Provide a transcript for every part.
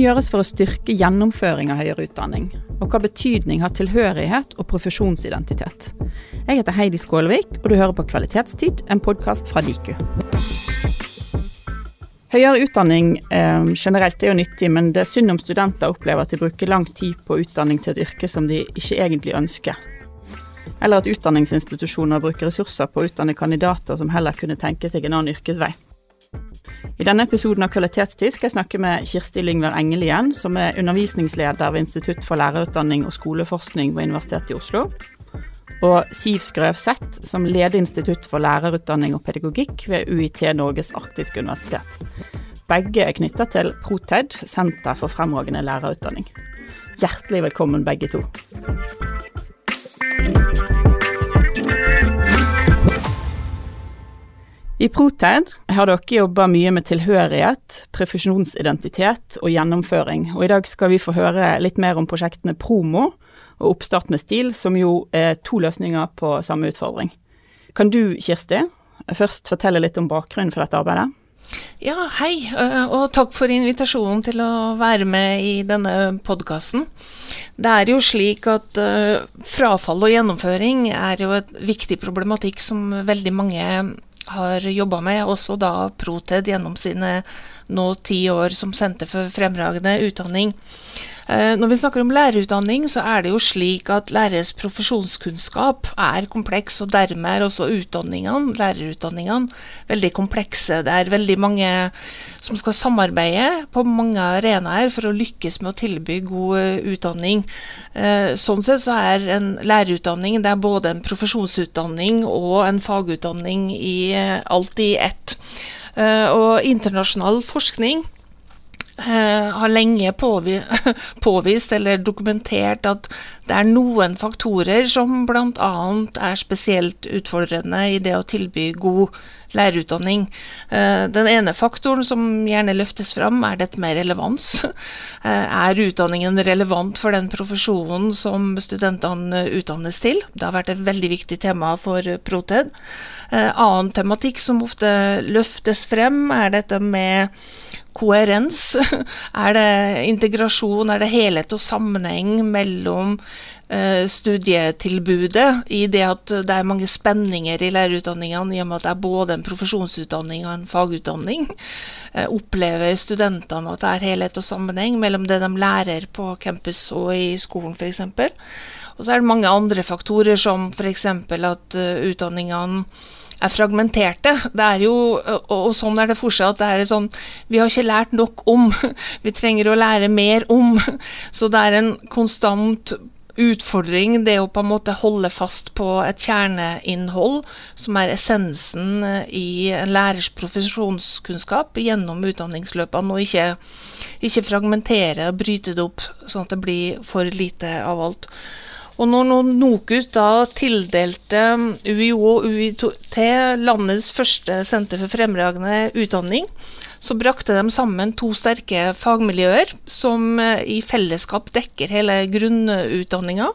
Kan gjøres for å styrke gjennomføring av høyere utdanning? Og hva betydning har tilhørighet og profesjonsidentitet? Jeg heter Heidi Skålevik, og du hører på Kvalitetstid, en podkast fra Diku. Høyere utdanning eh, generelt er jo nyttig, men det er synd om studenter opplever at de bruker lang tid på utdanning til et yrke som de ikke egentlig ønsker. Eller at utdanningsinstitusjoner bruker ressurser på å utdanne kandidater som heller kunne tenke seg en annen yrkesvei. I denne episoden av Kvalitetstid skal jeg snakke med Kirsti Lyngvær Engelien, som er undervisningsleder ved Institutt for lærerutdanning og skoleforskning ved Universitetet i Oslo. Og Siv Skrøvseth, som leder Institutt for lærerutdanning og pedagogikk ved UiT Norges arktiske universitet. Begge er knytta til Proted, Senter for fremragende lærerutdanning. Hjertelig velkommen begge to. I Proted har dere jobba mye med tilhørighet, profesjonsidentitet og gjennomføring, og i dag skal vi få høre litt mer om prosjektene Promo og Oppstart med stil, som jo er to løsninger på samme utfordring. Kan du, Kirsti, først fortelle litt om bakgrunnen for dette arbeidet? Ja, hei, og takk for invitasjonen til å være med i denne podkasten. Det er jo slik at uh, frafall og gjennomføring er jo et viktig problematikk som veldig mange har jobba med, også da Proted gjennom sine nå ti år som senter for fremragende utdanning. Eh, når vi snakker om lærerutdanning, så er det jo slik at læreres profesjonskunnskap er kompleks, og dermed er også utdanningene, lærerutdanningene veldig komplekse. Det er veldig mange som skal samarbeide på mange arenaer for å lykkes med å tilby god eh, utdanning. Eh, sånn sett så er en lærerutdanning det er både en profesjonsutdanning og en fagutdanning i alt i ett. Og internasjonal forskning har lenge påvist eller dokumentert at det er noen faktorer som bl.a. er spesielt utfordrende i det å tilby god lærerutdanning. Eh, den ene faktoren som gjerne løftes fram, er dette med relevans. Eh, er utdanningen relevant for den profesjonen som studentene utdannes til? Det har vært et veldig viktig tema for Proted. Annen tematikk som ofte løftes frem, er dette med koherens? Er det integrasjon, er det helhet og sammenheng mellom uh, studietilbudet, i det at det er mange spenninger i lærerutdanningene, i og med at det er både en profesjonsutdanning og en fagutdanning? Uh, opplever studentene at det er helhet og sammenheng mellom det de lærer på campus og i skolen, f.eks.? Og så er det mange andre faktorer, som f.eks. at uh, utdanningene er fragmenterte. Det er jo, og, sånn er det fortsatt. Det er sånn, vi har ikke lært nok om. Vi trenger å lære mer om. Så det er en konstant utfordring, det å på en måte holde fast på et kjerneinnhold, som er essensen i en lærers profesjonskunnskap gjennom utdanningsløpene, og ikke, ikke fragmentere og bryte det opp sånn at det blir for lite av alt. Og når NOKUT da tildelte UiO og UiT landets første senter for fremragende utdanning, så brakte de sammen to sterke fagmiljøer som eh, i fellesskap dekker hele grunnutdanninga,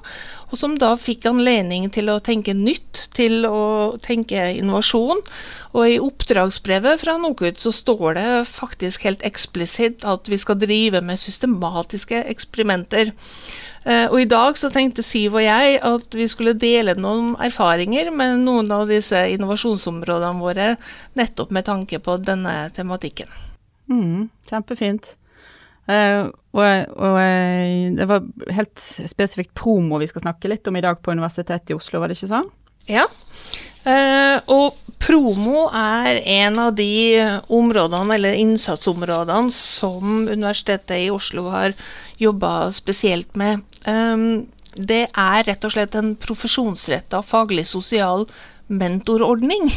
og som da fikk anledning til å tenke nytt, til å tenke innovasjon. Og i oppdragsbrevet fra NOKUT så står det faktisk helt eksplisitt at vi skal drive med systematiske eksperimenter. Uh, og i dag så tenkte Siv og jeg at vi skulle dele noen erfaringer med noen av disse innovasjonsområdene våre, nettopp med tanke på denne tematikken. Mm, kjempefint. Uh, og, og uh, det var helt spesifikt promo vi skal snakke litt om i dag på Universitetet i Oslo, var det ikke sånn? Ja. Uh, og promo er en av de områdene, eller innsatsområdene, som Universitetet i Oslo har jobba spesielt med. Um, det er rett og slett en profesjonsretta faglig sosial mentorordning.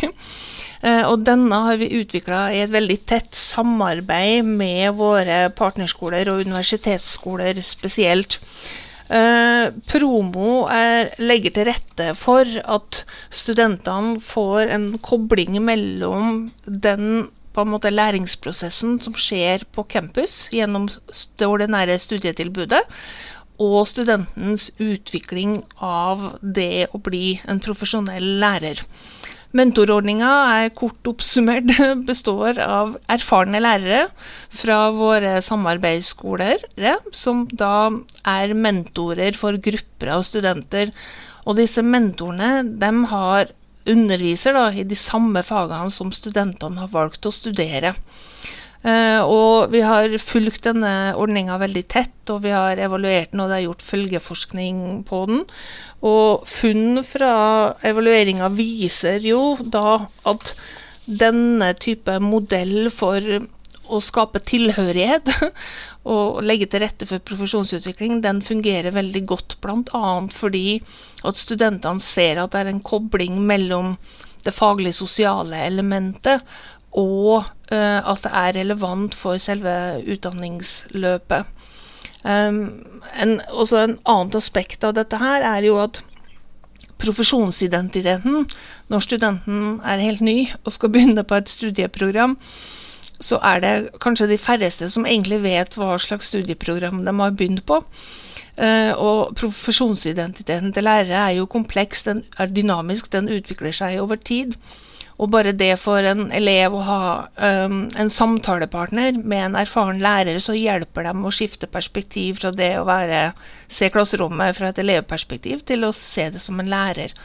Uh, og denne har vi utvikla i et veldig tett samarbeid med våre partnerskoler og universitetsskoler spesielt. Eh, promo er, legger til rette for at studentene får en kobling mellom den måte læringsprosessen som skjer på campus gjennom det ordinære studietilbudet, og studentens utvikling av det å bli en profesjonell lærer. Mentorordninga er kort oppsummert består av erfarne lærere fra våre samarbeidsskoler, som da er mentorer for grupper av studenter. Og disse mentorene de har underviser da, i de samme fagene som studentene har valgt å studere. Uh, og vi har fulgt denne ordninga veldig tett, og vi har evaluert den, og det er gjort følgeforskning på den. Og funn fra evalueringa viser jo da at denne type modell for å skape tilhørighet og legge til rette for profesjonsutvikling, den fungerer veldig godt, bl.a. fordi at studentene ser at det er en kobling mellom det faglig-sosiale elementet og uh, at det er relevant for selve utdanningsløpet. Um, en, også en annet aspekt av dette her er jo at profesjonsidentiteten, når studenten er helt ny og skal begynne på et studieprogram, så er det kanskje de færreste som egentlig vet hva slags studieprogram de har begynt på. Uh, og profesjonsidentiteten til lærere er jo kompleks, den er dynamisk, den utvikler seg over tid. Og bare det for en elev å ha um, en samtalepartner med en erfaren lærer, så hjelper dem å skifte perspektiv fra det å være, se klasserommet fra et elevperspektiv til å se det som en lærer.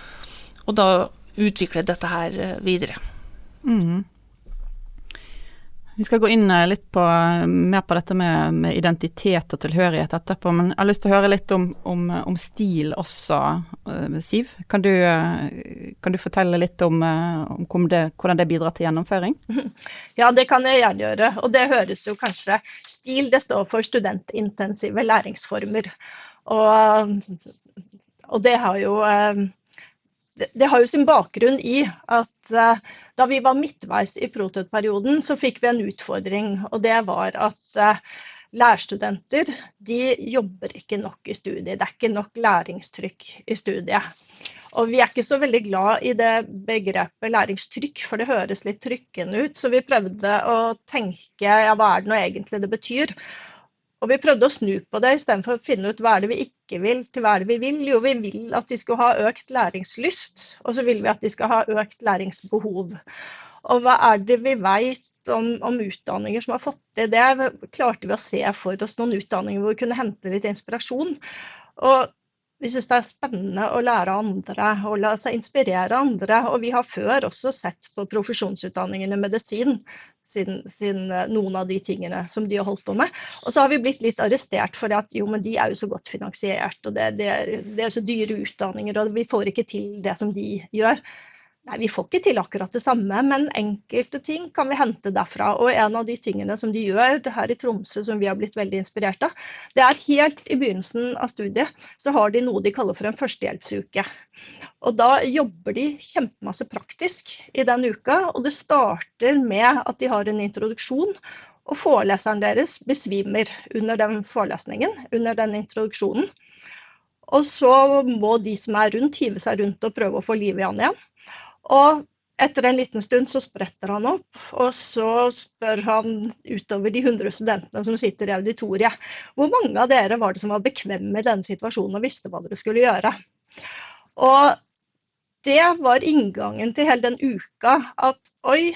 Og da utvikle dette her uh, videre. Mm. Vi skal gå inn eh, litt på, eh, mer på dette med, med, identitet og tilhørighet etterpå, men jeg har lyst til å høre litt om, om, om stil også, Siv. Kan du, kan du, fortelle litt om, om det, hvordan det bidrar til gjennomføring? Ja, det kan jeg gjerne gjøre. Og det høres jo kanskje Stil det står for studentintensive læringsformer. Og, og det har jo det, har jo sin bakgrunn i at uh, da vi var midtveis i prototperioden, så fikk vi en utfordring. Og det var at uh, lærerstudenter de jobber ikke nok i studiet. Det er ikke nok læringstrykk i studiet. Og vi er ikke så veldig glad i det begrepet læringstrykk, for det høres litt trykkende ut. Så vi prøvde å tenke ja, hva er det nå egentlig det betyr. Og vi prøvde å snu på det istedenfor å finne ut hva er det vi ikke vil, til hva er det vi vil. Jo, vi vil at de skal ha økt læringslyst, og så vil vi at de skal ha økt læringsbehov. Og hva er det vi vet om, om utdanninger som har fått til det? Klarte vi å se for oss noen utdanninger hvor vi kunne hente litt inspirasjon? Og vi syns det er spennende å lære andre og la seg inspirere andre. Og vi har før også sett på profesjonsutdanningene medisin, siden, siden eh, noen av de tingene som de har holdt på med. Og så har vi blitt litt arrestert for at jo, men de er jo så godt finansiert, og det, det, det er så dyre utdanninger, og vi får ikke til det som de gjør. Nei, Vi får ikke til akkurat det samme, men enkelte ting kan vi hente derfra. Og en av de tingene som de gjør her i Tromsø, som vi har blitt veldig inspirert av, det er helt i begynnelsen av studiet så har de noe de kaller for en førstehjelpsuke. Og Da jobber de kjempemasse praktisk i den uka. Og det starter med at de har en introduksjon. Og foreleseren deres besvimer under den forelesningen, under den introduksjonen. Og så må de som er rundt, hive seg rundt og prøve å få liv i han igjen. Og etter en liten stund så spretter han opp, og så spør han utover de 100 studentene som sitter i auditoriet, hvor mange av dere var det som var bekvemme i denne situasjonen og visste hva dere skulle gjøre. Og det var inngangen til hele den uka at oi,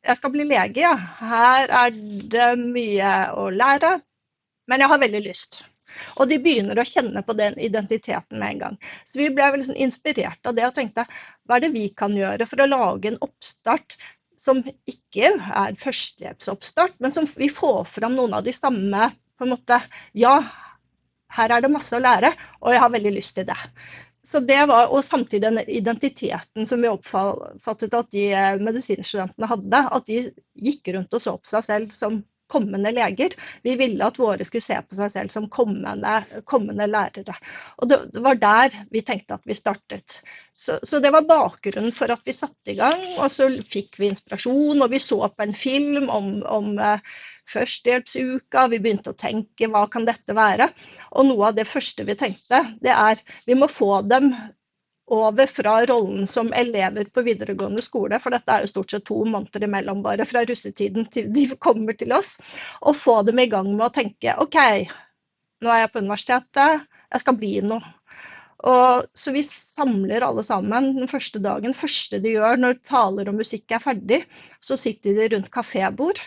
jeg skal bli lege, ja. Her er det mye å lære, men jeg har veldig lyst. Og de begynner å kjenne på den identiteten med en gang. Så vi ble liksom inspirert av det og tenkte hva er det vi kan gjøre for å lage en oppstart som ikke er førstehjelpsoppstart, men som vi får fram noen av de samme på en måte, Ja, her er det masse å lære, og jeg har veldig lyst til det. Så det var, Og samtidig den identiteten som vi oppfattet at de medisinstudentene hadde. At de gikk rundt og så på seg selv som kommende leger. Vi ville at våre skulle se på seg selv som kommende, kommende lærere. Og det, det, var der vi tenkte at vi startet. Så, så, det var bakgrunnen for at vi satte i gang. Og så fikk vi inspirasjon, og vi så på en film om, om uh, førstehjelpsuka. Vi begynte å tenke hva kan dette være? Og noe av det første vi tenkte, det er vi må få dem over fra rollen som elever på videregående skole, for dette er jo stort sett to måneder imellom bare fra russetiden til de kommer til oss, og få dem i gang med å tenke OK, nå er jeg på universitetet, jeg skal bli noe. Og, så vi samler alle sammen den første dagen. Første de gjør når taler og musikk er ferdig, så sitter de rundt kafébord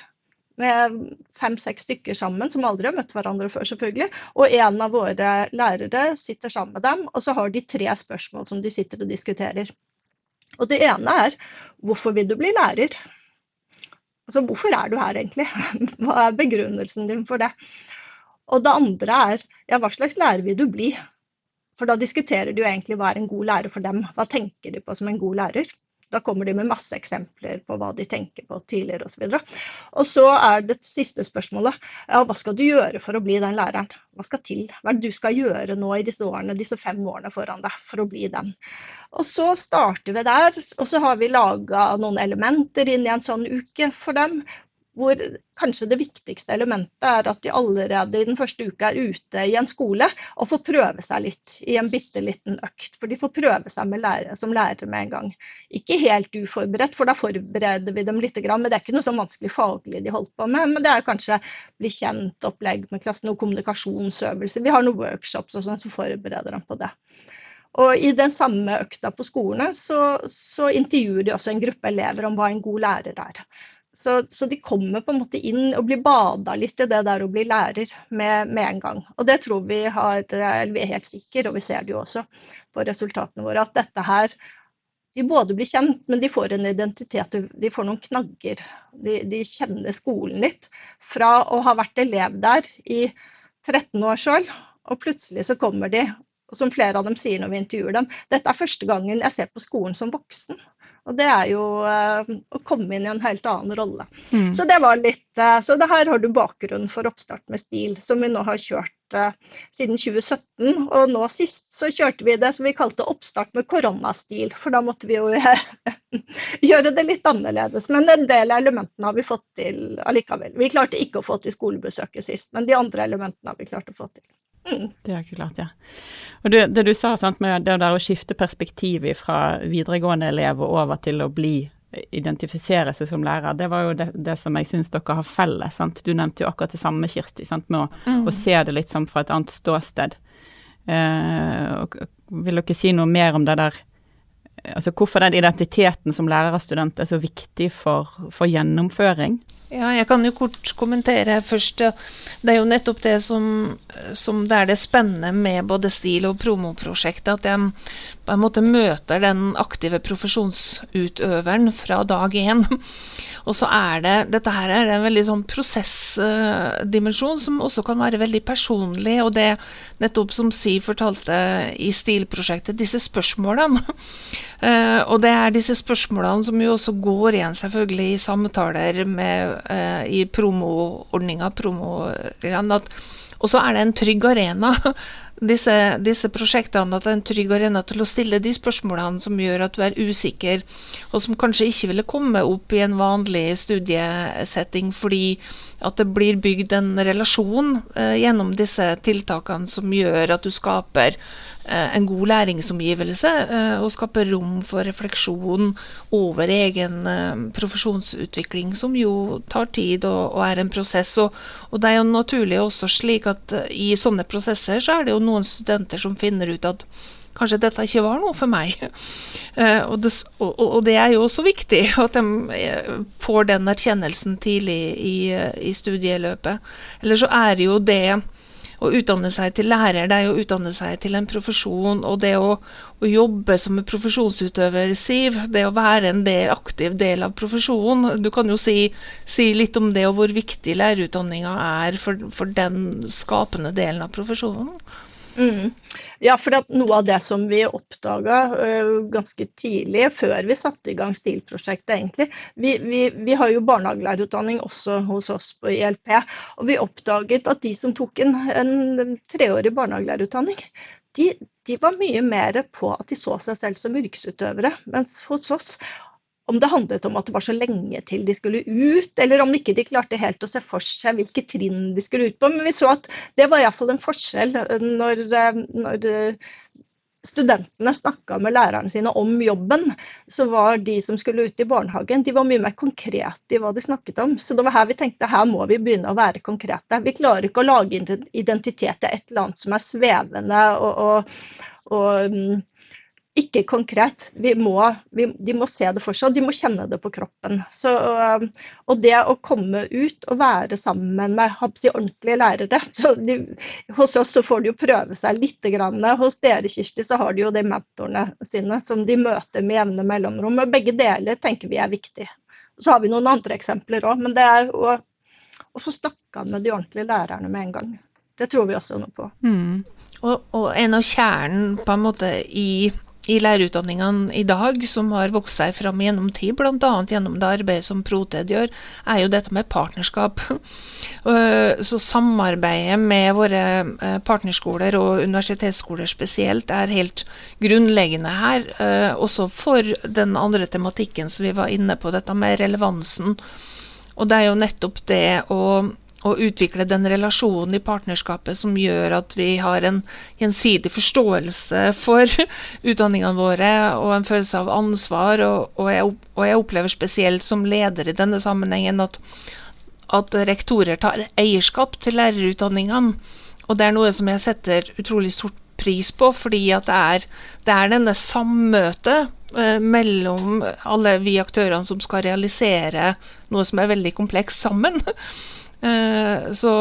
med fem-seks stykker sammen, som aldri har møtt hverandre før, selvfølgelig. Og en av våre lærere sitter sammen med dem, og så har de tre spørsmål som de sitter og diskuterer. Og det ene er hvorfor vil du bli lærer? Altså hvorfor er du her egentlig? Hva er begrunnelsen din for det? Og det andre er ja, hva slags lærer vil du bli? For da diskuterer de jo egentlig hva er en god lærer for dem. Hva tenker de på som en god lærer? Da kommer de med masse eksempler på hva de tenker på tidligere osv. Og, og så er det siste spørsmålet ja, hva skal du gjøre for å bli den læreren? Hva skal til? Hva er det du skal gjøre nå i disse årene, disse fem årene foran deg for å bli den? Og så starter vi der, og så har vi laga noen elementer inn i en sånn uke for dem hvor kanskje det viktigste elementet er at de allerede i den første uka er ute i en skole og får prøve seg litt i en bitte liten økt. For de får prøve seg lærere, som lærere med en gang. Ikke helt uforberedt, for da forbereder vi dem litt. Men det er ikke noe sånn vanskelig faglig de holder på med. Men det er kanskje bli kjent-opplegg med klassen, noen kommunikasjonsøvelser. Vi har noen workshops og sånn som forbereder dem på det. Og I den samme økta på skolene så, så intervjuer de også en gruppe elever om hva en god lærer er. Så, så, de kommer på en måte inn og blir bada litt i det der å bli lærer med, med, en gang. Og det tror vi har, eller vi er helt sikre, og vi ser det jo også på resultatene våre, at dette her De både blir kjent, men de får en identitet, de får noen knagger. De, de kjenner skolen litt. Fra å ha vært elev der i 13 år sjøl, og plutselig så kommer de, og som flere av dem sier når vi intervjuer dem, dette er første gangen jeg ser på skolen som voksen. Og det er jo uh, å komme inn i en helt annen rolle. Mm. Så det var litt uh, Så det her har du bakgrunnen for oppstart med stil, som vi nå har kjørt uh, siden 2017. Og nå sist så kjørte vi det som vi kalte oppstart med koronastil, for da måtte vi jo gjøre det litt annerledes. Men en del av elementene har vi fått til allikevel. Vi klarte ikke å få til skolebesøket sist, men de andre elementene har vi klart å få til. Mm. Det er klart, ja. Og det, det du sa sant, med det der å skifte perspektiv fra videregående elev og over til å bli identifisere seg som lærer, det var jo det, det som jeg syns dere har felles. Sant? Du nevnte jo akkurat det samme, Kirsti, sant? med å, mm. å se det litt sånn fra et annet ståsted. Eh, vil dere si noe mer om det der Altså hvorfor den identiteten som lærer og student er så viktig for, for gjennomføring? Ja, jeg kan jo kort kommentere først. Det er jo nettopp det som, som det er det spennende med både STIL og promoprosjektet. At jeg på en måte møter den aktive profesjonsutøveren fra dag én. Og så er det Dette her er en veldig sånn prosessdimensjon som også kan være veldig personlig. Og det nettopp som Si fortalte i STIL-prosjektet, disse spørsmålene. Uh, og det er disse spørsmålene som jo også går igjen selvfølgelig i samtaler med uh, i promoordninga, promoprogram, og så er det en trygg arena. Disse, disse, prosjektene at det er en trygg arena til å stille de spørsmålene som gjør at du er usikker, og som kanskje ikke ville komme opp i en vanlig studiesetting, fordi at det blir bygd en relasjon eh, gjennom disse tiltakene som gjør at du skaper Eh, en god læringsomgivelse eh, og skaper rom for refleksjon over egen eh, profesjonsutvikling, som jo tar tid og, og er en prosess. Og, og, det er jo naturlig også slik at i sånne prosesser så er det jo noen studenter som finner ut at kanskje dette ikke var noe for meg. og, det, og, og, det, er jo også viktig at de får den erkjennelsen tidlig i, i studieløpet. Eller så er det jo det å utdanne seg til lærer, det er å utdanne seg til en profesjon. Og det å, å jobbe som en profesjonsutøver, Siv, det å være en del, aktiv del av profesjonen. Du kan jo si, si litt om det, og hvor viktig lærerutdanninga er for, for den skapende delen av profesjonen. Mm. Ja, for noe av det som vi oppdaga uh, ganske tidlig, før vi satte i gang STIL-prosjektet, egentlig vi, vi, vi, har jo barnehagelærerutdanning også hos oss på ILP. Og vi oppdaget at de som tok en, en treårig barnehagelærerutdanning, de, de, var mye mer på at de så seg selv som yrkesutøvere. Mens hos oss om det handlet om at det var så lenge til de skulle ut, eller om ikke de klarte helt å se for seg hvilke trinn de skulle ut på. Men vi så at det var iallfall en forskjell når, når studentene snakka med lærerne sine om jobben, så var de som skulle ut i barnehagen, de var mye mer konkrete i hva de snakket om. Så det var her vi tenkte her må vi begynne å være konkrete. Vi klarer ikke å lage identitet til et eller annet som er svevende og, og og um, ikke konkret. Må, vi, de må se det for seg, de må kjenne det på kroppen. Så, um, og det å komme ut og være sammen med si, ordentlige lærere de, Hos oss så får de jo prøve seg litt. Grann. Hos dere Kirsti, så har de jo de mentorene sine som de møter med jevne mellomrom. Og begge deler tenker vi er viktig. Så har vi noen andre eksempler òg, men det er å, å få snakka med de ordentlige lærerne med en gang. Det tror vi også noe på. Mm. Og, og en av kjernen på en måte i i lærerutdanningene i dag, som har vokst seg fram gjennom tid, bl.a. gjennom det arbeidet som Proted gjør, er jo dette med partnerskap. Så samarbeidet med våre eh, partnerskoler og universitetsskoler spesielt er helt grunnleggende her. Eh, også for den andre tematikken som vi var inne på, dette med relevansen. Og det er jo nettopp det å å utvikle den relasjonen i partnerskapet som gjør at vi har en gjensidig forståelse for utdanningene våre og en følelse av ansvar. Og, og, jeg, og jeg, opplever spesielt som leder i denne sammenhengen at, at rektorer tar eierskap til lærerutdanningene. Og det er noe som jeg setter utrolig stort pris på, fordi at det er, det er denne sammøtet eh, mellom alle vi aktørene som skal realisere noe som er veldig komplekst sammen. Eh, så,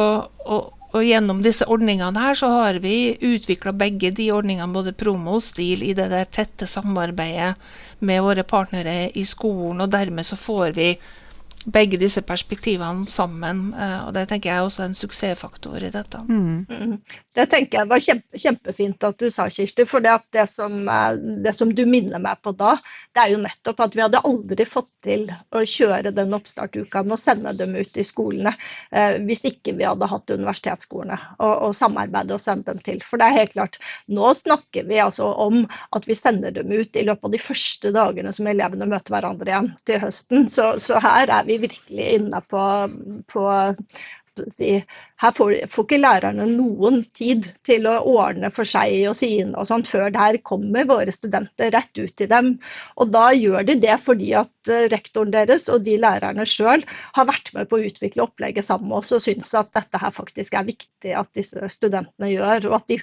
og, og, gjennom disse ordningene her så har vi utvikla begge de ordningene, både promo og stil, i det der tette samarbeidet med våre partnere i skolen. Og dermed så får vi begge disse perspektivene sammen. Eh, og Det tenker jeg er også en suksessfaktor i dette. Mm. mm. Det tenker jeg var kjempe, kjempefint at du sa, Kirsti. For det, det, som, det, som, du minner meg på da, det er jo nettopp at vi hadde aldri fått til å kjøre den oppstartuka med å sende dem ut i skolene eh, hvis ikke vi hadde hatt universitetsskolene og, og samarbeidet og sendt dem til. For det er helt klart, nå snakker vi altså om at vi sender dem ut i løpet av de første dagene som elevene møter hverandre igjen til høsten. Så, så her er vi vi virkelig inne på, på her får, får, ikke lærerne noen tid til å ordne for seg og sine og sånt før der kommer våre studenter rett ut til dem. Og da gjør de det fordi at eh, rektoren deres og de lærerne sjøl har vært med på å utvikle opplegget sammen med oss og syns at dette her faktisk er viktig at disse studentene gjør. Og at de,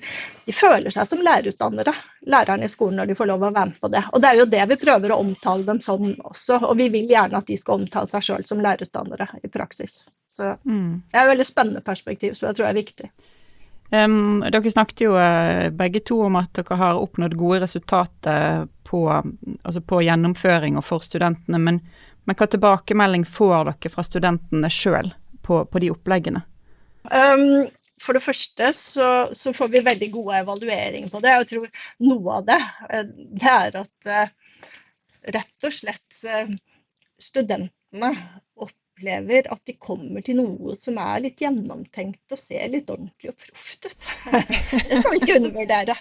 de føler seg som lærerutdannere, lærerne i skolen, når de får lov å være med på det. Og det er jo det vi prøver å omtale dem som også. Og vi vil gjerne at de skal omtale seg sjøl som lærerutdannere i praksis. Så mm. det er et veldig spennende perspektiv som jeg tror er viktig. Um, dere snakket jo uh, begge to om at dere har oppnådd gode resultater på, altså på gjennomføring og for studentene, men, men, hva tilbakemelding får dere fra studentene sjøl på, på, de oppleggene? Um, for det første så, så, får vi veldig gode evalueringer på det. Jeg tror noe av det, eh, det er at uh, rett og slett studentene opp opplever at de kommer til noe som er litt gjennomtenkt og ser litt ordentlig og proft ut. Det skal vi ikke undervurdere.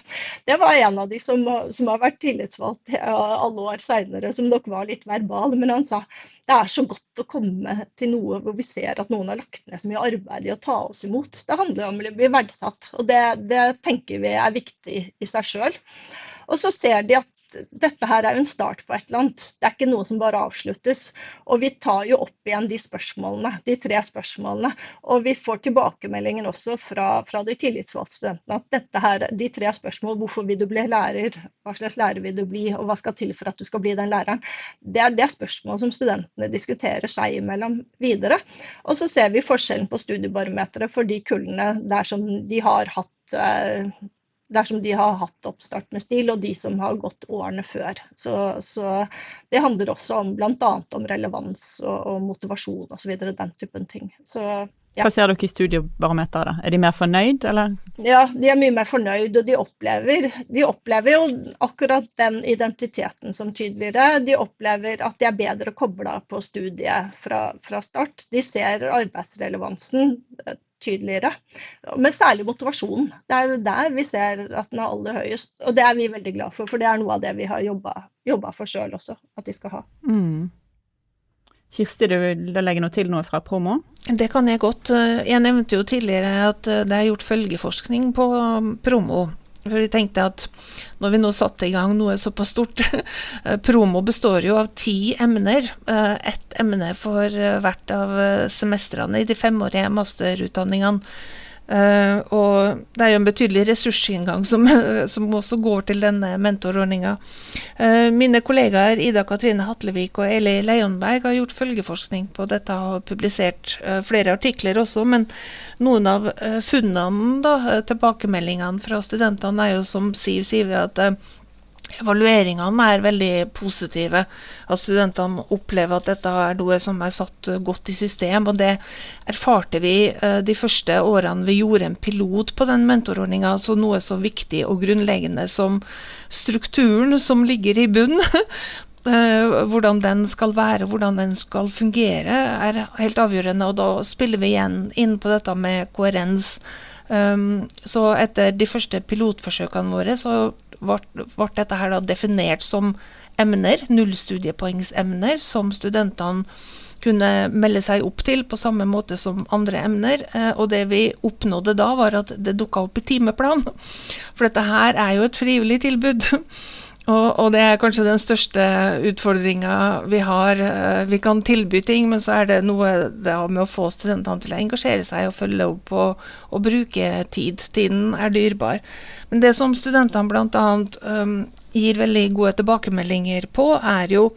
Det var en av de som, som har vært tillitsvalgt alle år seinere, som nok var litt verbal. Men han sa det er så godt å komme til noe hvor vi ser at noen har lagt ned så mye arbeid i å ta oss imot. Det handler om å bli verdsatt, og det, det tenker vi er viktig i seg sjøl. Og så ser de at dette her er jo en start på et eller annet. Det er ikke noe som bare avsluttes. Og vi tar jo opp igjen de spørsmålene, de tre spørsmålene. Og vi får tilbakemeldingen også fra, fra de tillitsvalgte studentene at dette her, de tre spørsmålene, hvorfor vil du bli lærer, hva slags lærer vil du bli, og hva skal til for at du skal bli den læreren, det er det spørsmål som studentene diskuterer seg imellom videre. Og så ser vi forskjellen på studiebarometeret for de kullene der som de har hatt eh, dersom de har hatt oppstart med STIL, og de som har gått årene før. Så, så det handler også om bl.a. om relevans og, og motivasjon osv. Den typen ting. Så, ja. Hva ser dere i studiebarometeret? da? Er de mer fornøyd, eller? Ja, de er mye mer fornøyd, og de opplever, de opplever jo akkurat den identiteten som tydeligere. De opplever at de er bedre kobla på studiet fra, fra start. De ser arbeidsrelevansen tydeligere. Men særlig motivasjonen. Det er jo der vi ser at den er aller høyest. Og det er vi veldig glad for, for det er noe av det vi har jobba for sjøl også, at de skal ha. Mm. Kirsti, du vil legge noe til noe fra promo? Det kan jeg godt. Jeg nevnte jo tidligere at det er gjort følgeforskning på promo. For vi tenkte at når vi nå satte i gang noe såpass stort Promo består jo av ti emner. Eh, ett emne for hvert av semestrene i de femårige masterutdanningene. Uh, og det er jo en betydelig ressursinngang som, som også går til denne mentorordninga. Uh, mine kollegaer Ida Katrine Hatlevik og Eli Leonberg har gjort følgeforskning på dette og publisert uh, flere artikler også, men noen av funnene, da, tilbakemeldingene fra studentene, er jo som Siv sier, at Evalueringene er veldig positive. At studentene opplever at dette er noe som er satt godt i system. Og det erfarte vi eh, de første årene vi gjorde en pilot på den mentorordninga. Altså noe så viktig og grunnleggende som strukturen som ligger i bunnen. Eh, hvordan den skal være, hvordan den skal fungere, er helt avgjørende. Og da spiller vi igjen inn på dette med koherens. Um, så etter de første pilotforsøkene våre så ble dette her da definert som emner, nullstudiepoengsemner, som studentene kunne melde seg opp til på samme måte som andre emner. Eh, og det vi oppnådde da, var at det dukka opp i timeplan. For dette her er jo et frivillig tilbud. Og, og, det er kanskje den største utfordringa vi har. Eh, vi kan tilby ting, men så er det noe det med å få studentene til å engasjere seg og følge opp og, og bruke tid. Tiden er dyrbar. Men det som studentene bl.a. Um, gir veldig gode tilbakemeldinger på, er jo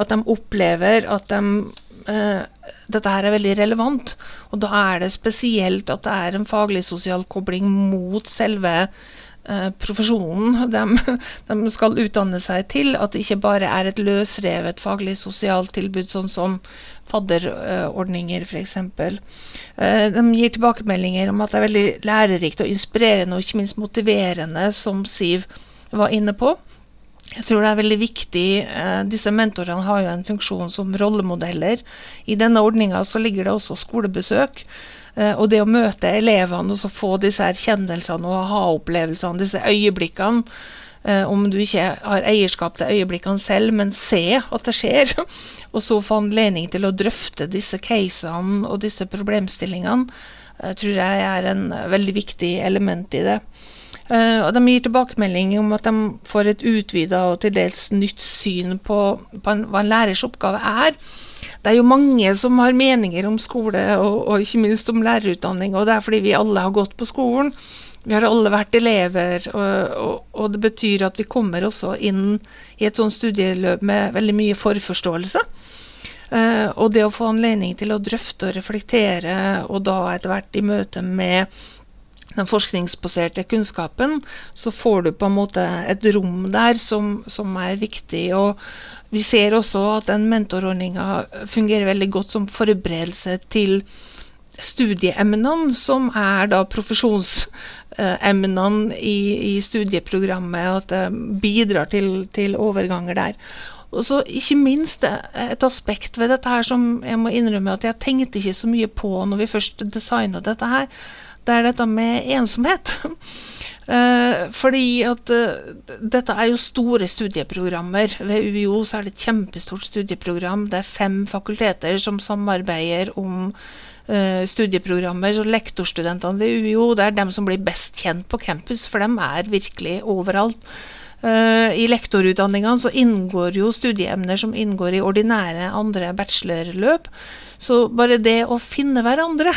at de opplever at de uh, dette her er veldig relevant, og da er det spesielt at det er en faglig sosial kobling mot selve Eh, profesjonen de, de, skal utdanne seg til. At det ikke bare er et løsrevet faglig sosialt tilbud, sånn som fadderordninger f.eks. Eh, de gir tilbakemeldinger om at det er veldig lærerikt og inspirerende og ikke minst motiverende, som Siv var inne på. Jeg tror det er veldig viktig. Eh, disse mentorene har jo en funksjon som rollemodeller. I denne ordninga så ligger det også skolebesøk. Eh, og det å møte elevene og så få disse erkjennelsene og aha-opplevelsene, disse øyeblikkene eh, om du ikke har eierskap til øyeblikkene selv, men se at det skjer. Og så få anledning til å drøfte disse casene og disse problemstillingene, eh, tror jeg er en veldig viktig element i det. og De gir tilbakemelding om at de får et utvida og til dels nytt syn på hva en lærers oppgave er det er jo mange som har meninger om skole, og, og, ikke minst om lærerutdanning. Og det er fordi vi alle har gått på skolen. Vi har alle vært elever, og, og, og det betyr at vi kommer også inn i et sånt studieløp med veldig mye forforståelse. Uh, og det å få anledning til å drøfte og reflektere, og da etter hvert i møte med den forskningsbaserte kunnskapen, så får du på en måte et rom der som, som er viktig. Og vi ser også at den mentorordninga fungerer veldig godt som forberedelse til studieemnene, som er da profesjonsemnene i, i studieprogrammet, og at det bidrar til, til overganger der. Og så ikke minst et aspekt ved dette her som jeg må innrømme at jeg tenkte ikke så mye på når vi først designa dette her det er dette med ensomhet. Uh, fordi at uh, dette er jo store studieprogrammer. Ved UiO så er det et kjempestort studieprogram. Det er fem fakulteter som samarbeider om uh, studieprogrammer. Så lektorstudentene ved UiO det er dem som blir best kjent på campus, for dem er virkelig overalt. I lektorutdanningene så inngår jo studieemner som inngår i ordinære andre bachelorløp. Så bare det å finne hverandre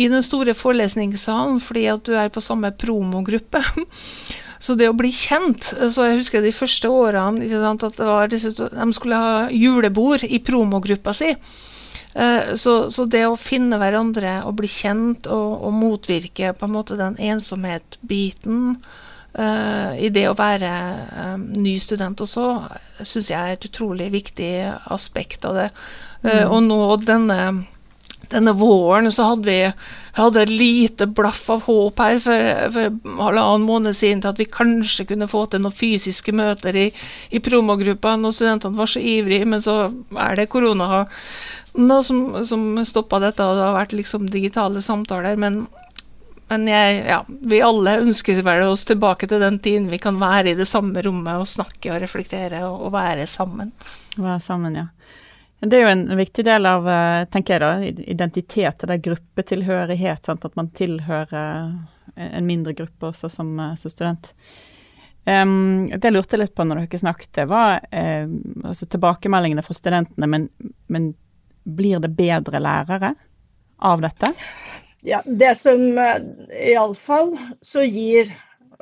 i den store forelesningssalen fordi at du er på samme promogruppe Så det å bli kjent Så jeg husker de første årene sant, at disse, de skulle ha julebord i promogruppa si. Eh, så, så, det å finne hverandre og bli kjent og, og motvirke på en måte den ensomhet-biten uh, i det å være um, ny student også, syns jeg er et utrolig viktig aspekt av det. Uh, og nå denne, denne våren så hadde vi hadde et lite blaff av håp her for, for halvannen måned siden til at vi kanskje kunne få til noen fysiske møter i, i promogruppa når studentene var så ivrige, men så er det korona som, som stoppa dette, og det har vært liksom digitale samtaler. Men, men jeg, ja, vi alle ønsker vel oss tilbake til den tiden vi kan være i det samme rommet og snakke og reflektere og, og være sammen. Være sammen, ja. Det er jo en viktig del av, eh, tenker jeg da, identitet, det gruppetilhørighet. Sant? At man tilhører en mindre gruppe også som, eh, som student. Um, det jeg lurte litt på når dere snakket, var um, altså tilbakemeldingene fra studentene. Men, men, blir det bedre lærere av dette? Ja, det som iallfall så gir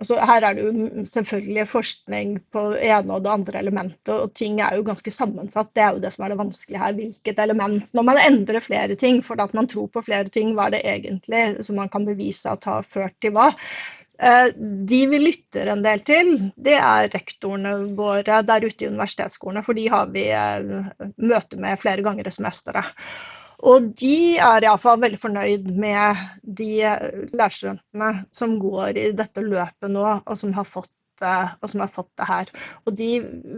Altså, her er det jo selvfølgelig forskning på det ene og det andre elementet, og ting er jo ganske sammensatt. Det er jo det som er det vanskelige her. Hvilket element Når man endrer flere ting for at man tror på flere ting, hva er det egentlig som man kan bevise at har ført til hva? Eh, de vi lytter en del til, det er rektorene våre der ute i universitetsskolene, for de har vi eh, møte med flere ganger i semesteret. Og de er iallfall veldig fornøyd med de lærerstudentene som går i dette løpet nå, og som har fått og som har fått det her. Og de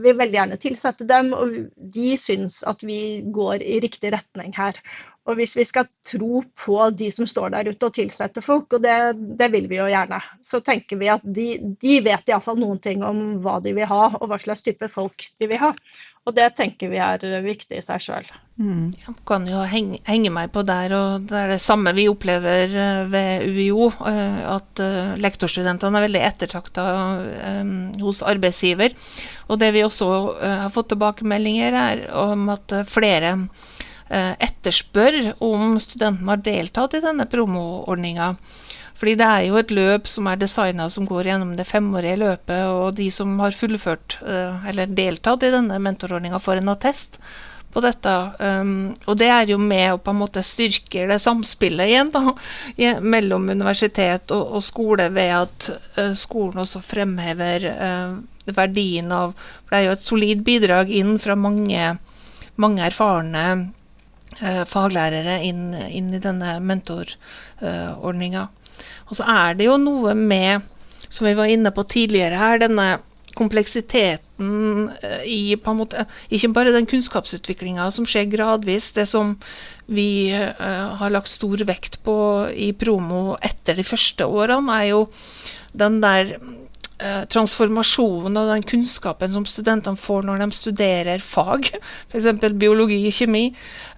vil veldig gjerne tilsette dem, og de syns at vi går i riktig retning her. Og hvis vi skal tro på de som står der ute og tilsetter folk, og det, det vil vi jo gjerne, så tenker vi at de, de vet iallfall noen ting om hva de vil ha, og hva slags type folk de vil ha. Og det tenker vi er viktig i seg sjøl. Mm. Jeg kan jo henge, henge, meg på der, og det er det samme vi opplever eh, ved UiO. Eh, at eh, lektorstudentene er veldig ettertakta hos arbeidsgiver. Og det vi også har fått tilbakemeldinger, er om at flere etterspør om studentene har deltatt i denne promoordninga. Fordi det er jo et løp som er designa som går gjennom det femårige løpet, og de som har fullført eh, eller deltatt i denne mentorordninga, får en attest på dette. Um, og det er jo med å på en måte styrke det samspillet igjen da, mellom universitet og, skole, ved at uh, skolen også fremhever uh, verdien av For det er jo et solid bidrag inn fra mange, mange erfarne faglærere inn, inn, i denne mentorordninga. Og så er det jo noe med, som vi var inne på tidligere her, denne kompleksiteten eh, i på en måte, Ikke bare den kunnskapsutviklinga som skjer gradvis, det som vi uh, har lagt stor vekt på i promo etter de første årene, er jo den der Eh, transformasjonen av den kunnskapen som studentene får når de studerer fag, f.eks. biologi, kjemi,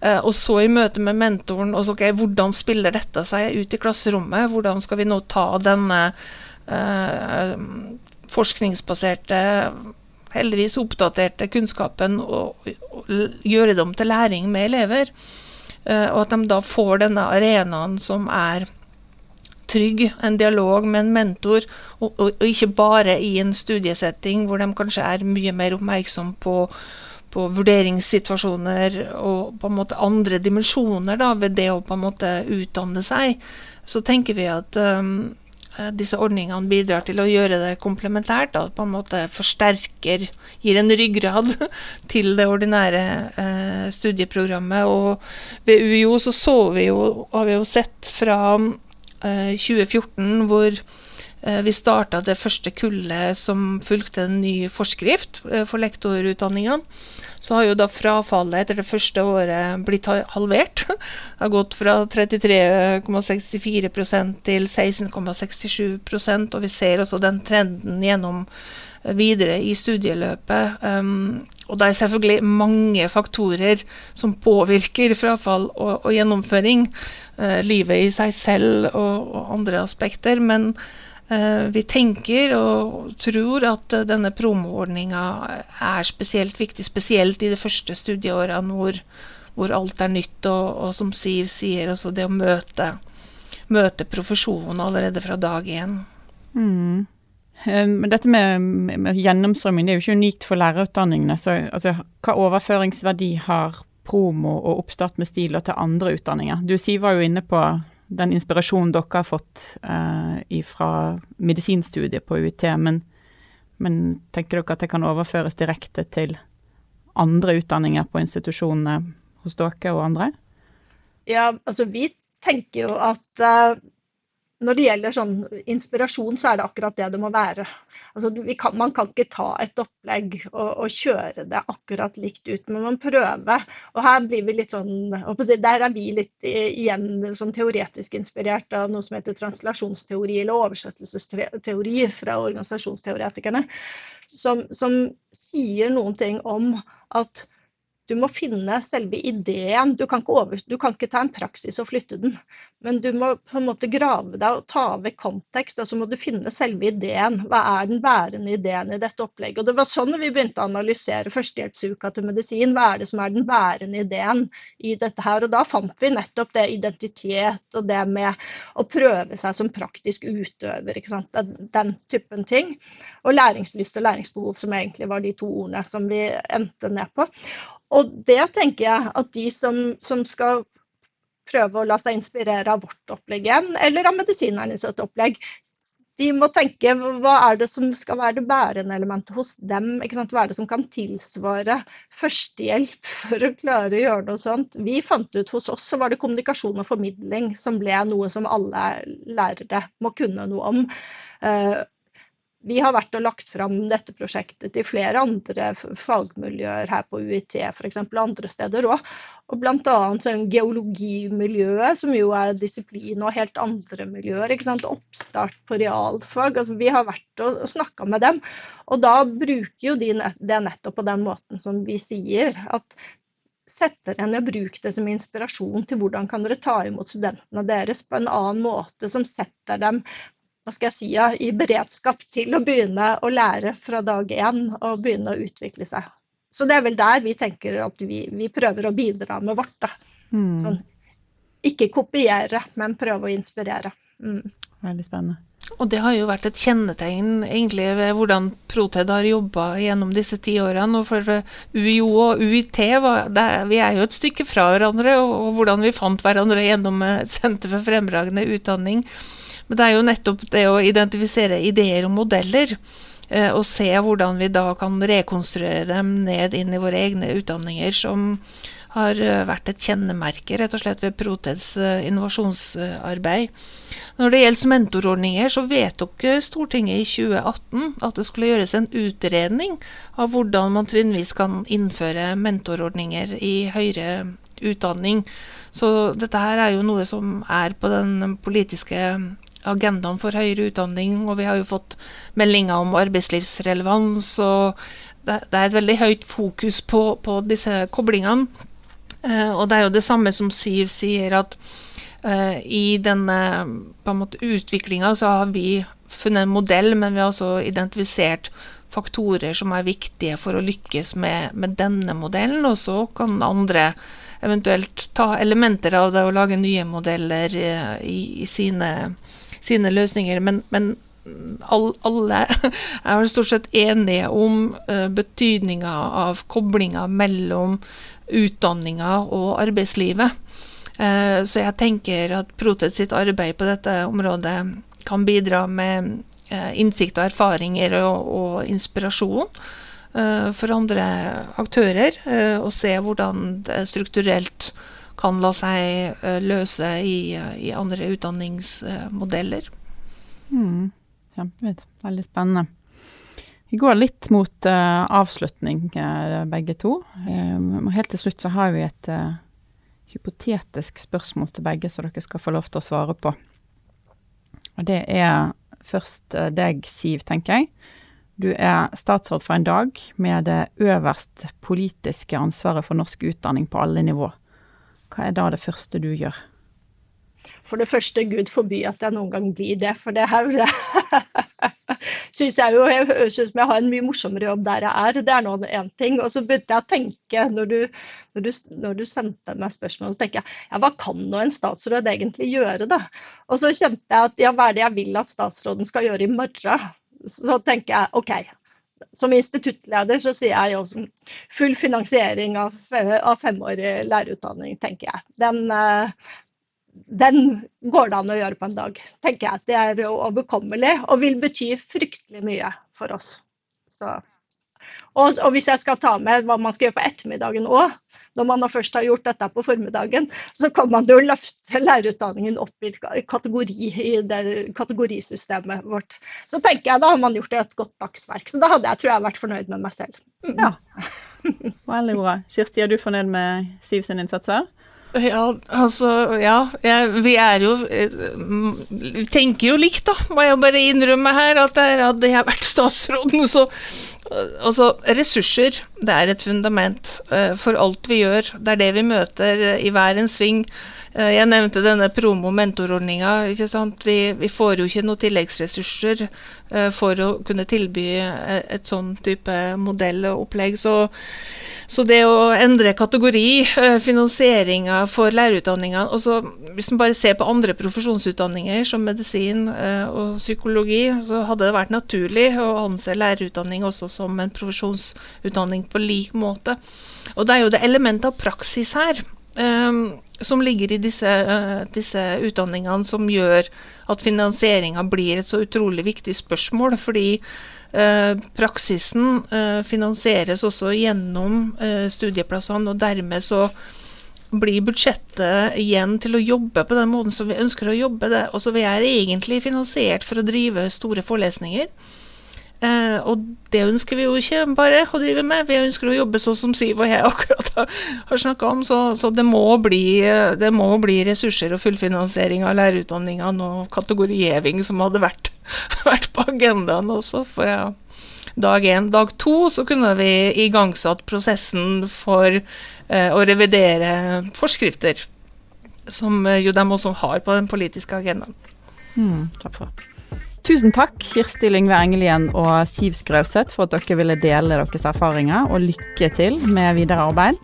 eh, og så i møte med mentoren og så, okay, Hvordan spiller dette seg ut i klasserommet? Hvordan skal vi nå ta denne eh, forskningsbaserte heldigvis oppdaterte kunnskapen og, og, gjøre dem til læring med elever. Uh, og at de da får denne arenaen som er trygg, en dialog med en mentor, og, og, og, ikke bare i en studiesetting hvor de kanskje er mye mer oppmerksom på, på vurderingssituasjoner og på en måte andre dimensjoner da, ved det å på en måte utdanne seg, så tenker vi at um, disse ordningene bidrar til å gjøre det komplementært. Da, på en måte forsterker, gir en ryggrad til det ordinære eh, studieprogrammet. Og ved UiO så, så vi jo, har vi jo sett fra 2014 eh, hvor vi starta det første kullet som fulgte en ny forskrift eh, for lektorutdanningene. Så har jo da frafallet etter det første året blitt halvert. Det har gått fra 33,64% til 16,67% og vi ser også den trenden gjennom videre i studieløpet. Um, og det er selvfølgelig mange faktorer som påvirker frafall og, og gjennomføring. Livet i seg selv og, og andre aspekter. Men vi tenker og tror at uh, denne promoordninga er spesielt viktig, spesielt i det første studieåret, hvor, hvor alt er nytt, og, og, som Siv sier, også det å møte, møte profesjonen allerede fra dag én. Mm. Ehm, men dette med, med, gjennomstrømming det er jo ikke unikt for lærerutdanningene. så altså, Hva overføringsverdi har promo og oppstart med stiler til andre utdanninger? Du Siv var jo inne på den inspirasjonen dere har fått eh, fra medisinstudiet på UiT, men, men, tenker dere at det kan overføres direkte til andre utdanninger på institusjonene hos dere og andre? Ja, altså vi tenker jo at uh, når det gjelder sånn inspirasjon, så er det akkurat det det må være. Altså, kan, man kan ikke ta et opplegg og, og, kjøre det akkurat likt ut, men man prøver. Og her blir vi litt sånn Der er vi litt igjen sånn teoretisk inspirert av noe som heter translasjonsteori eller oversettelsesteori fra organisasjonsteoretikerne, som, som sier noen ting om at du må finne selve ideen. Du kan, over, du kan, ikke ta en praksis og flytte den, men du må på en måte grave deg og ta vekk kontekst, og så må du finne selve ideen. Hva er den bærende ideen i dette opplegget? Og Det var sånn vi begynte å analysere førstehjelpsuka til medisin. Hva er det som er den bærende ideen i dette her? Og da fant vi nettopp det identitet og det med å prøve seg som praktisk utøver. Den typen ting. Og læringslyst og læringsbehov, som egentlig var de to ordene som vi endte ned på. Og det tenker jeg at de som, som, skal prøve å la seg inspirere av vårt opplegg igjen, eller av medisinernes opplegg, de må tenke hva er det som skal være det bærende elementet hos dem? Hva er det som kan tilsvare førstehjelp for å klare å gjøre noe sånt? Vi fant ut hos oss så var det kommunikasjon og formidling som ble noe som alle lærere må kunne noe om. Vi har vært og lagt fram dette prosjektet til flere andre fagmiljøer her på UiT, f.eks. andre steder òg. Og bl.a. Sånn geologimiljøet, som jo er disiplin og helt andre miljøer. Oppstart på realfag. Altså, vi har vært og, og snakka med dem. Og da bruker jo de det nettopp på den måten som vi sier. at setter en, og bruk det som inspirasjon til hvordan kan dere ta imot studentene deres på en annen måte, som setter dem hva skal jeg si, ja, i beredskap til å begynne å lære fra dag én og begynne å utvikle seg. Så det er vel der vi tenker at vi, vi prøver å bidra med vårt. da. Mm. Sånn, ikke kopiere, men prøve å inspirere. Mm. Veldig spennende. Og det har jo vært et kjennetegn egentlig ved hvordan Proted har jobba gjennom disse ti årene. Og for UiO og UiT, var, det, vi er jo et stykke fra hverandre, og, og hvordan vi fant hverandre gjennom et senter for fremragende utdanning. Men det er jo nettopp det å identifisere ideer og modeller, eh, og se hvordan vi da kan rekonstruere dem ned inn i våre egne utdanninger, som har eh, vært et kjennemerke rett og slett ved Proteds eh, innovasjonsarbeid. Når det gjelder mentorordninger, så vedtok Stortinget i 2018 at det skulle gjøres en utredning av hvordan man trinnvis kan innføre mentorordninger i høyere utdanning. Så dette her er jo noe som er på den politiske agendaen for høyere utdanning, og vi har jo fått meldinger om arbeidslivsrelevans. og Det, det er et veldig høyt fokus på, på disse koblingene. Eh, og det er jo det samme som Siv sier, at eh, i denne på utviklinga så har vi funnet en modell, men vi har også identifisert faktorer som er viktige for å lykkes med, med denne modellen, og så kan andre eventuelt ta elementer av det og lage nye modeller eh, i, i sine sine løsninger. Men, men alle er vel stort sett enige om uh, betydninga av koblinga mellom utdanninga og arbeidslivet. Uh, så jeg tenker at Protet sitt arbeid på dette området kan bidra med uh, innsikt og erfaringer og, og inspirasjon for andre aktører, og se hvordan det strukturelt kan la seg uh, løse i, i, andre utdanningsmodeller. Mm, Kjempefint. Veldig spennende. Vi går litt mot uh, avslutning, uh, begge to. helt til slutt så har vi et hypotetisk spørsmål til begge, som dere skal få lov til å svare på. Og det er først deg, Siv, tenker jeg. Du er statsråd for en dag med det øverst politiske ansvaret for norsk utdanning på alle nivå. Hva er da det første du gjør? For det første, Gud forby at jeg noen gang blir det. For det her syns jeg jeg synes jeg har en mye morsommere jobb der jeg er. Det er nå én ting. Og så begynte jeg å tenke, når du, når, du, når du, sendte meg spørsmål, så tenker jeg ja, hva kan nå en statsråd egentlig gjøre, da? Og så kjente jeg at ja, hva er det jeg vil at statsråden skal gjøre i morgen? Så tenker jeg OK, som instituttleder så sier jeg jo full finansiering av, av femårig lærerutdanning, tenker jeg. Den, eh, den, går det an å gjøre på en dag, tenker jeg. Det er overkommelig og vil bety fryktelig mye for oss. Så og, og, hvis jeg skal ta med hva man skal gjøre på ettermiddagen òg, når man først har gjort dette på formiddagen, så kan man jo løfte lærerutdanningen opp i, kategori, i det kategorisystemet vårt. Så tenker jeg da har man gjort et godt dagsverk. Så da hadde jeg tror jeg vært fornøyd med meg selv. Mm. Ja, Veldig bra. Kirsti, er du fornøyd med Siv sin innsats her? Ja, altså Ja, jeg, vi er jo eh, Vi tenker jo likt, da, må jeg bare innrømme her. At det hadde jeg vært statsråden, så Altså, ressurser det er et fundament uh, for alt vi gjør. Det er det vi møter uh, i hver en sving. Uh, jeg nevnte denne promo-mentorordninga. Vi, vi, får jo ikke noen tilleggsressurser for å kunne tilby et sånn type modell og opplegg. Så, så, det å endre kategori, finansieringa for lærerutdanninga Hvis man bare ser på andre profesjonsutdanninger som medisin og psykologi, så hadde det vært naturlig å anse lærerutdanning også som en profesjonsutdanning på lik måte. Og det er jo det elementet av praksis her um, som ligger i disse, uh, disse, utdanningene som gjør at finansieringa blir et så utrolig viktig spørsmål. Fordi uh, praksisen uh, finansieres også gjennom studieplassene, og dermed så blir budsjettet igjen til å jobbe på den måten som vi ønsker å jobbe. det. Også vi er egentlig finansiert for å drive store forelesninger. Eh, og det ønsker vi jo ikke bare å drive med, vi ønsker å jobbe sånn som Siv og jeg akkurat har, har snakka om. Så, så det, må bli, det, må bli, ressurser og fullfinansiering av lærerutdanningene og kategorigjeving som hadde vært, vært på agendaen også. For ja, dag én. Dag to så kunne vi igangsatt prosessen for eh, å revidere forskrifter, som eh, jo de også har på den politiske agendaen. Mm, takk for Tusen takk, Kirsti Lyngve Engelien og Siv Skrøvseth, for at dere ville dele deres erfaringer, og lykke til med videre arbeid.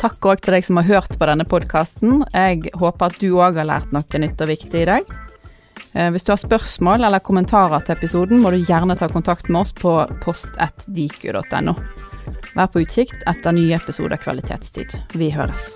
Takk òg til deg som har hørt på denne podkasten. Jeg håper at du òg har lært noe nytt og viktig i dag. Eh, hvis du har spørsmål eller kommentarer til episoden, må du gjerne ta kontakt med oss på post1diku.no. Vær på utkikk etter nye episoder Kvalitetstid. Vi høres.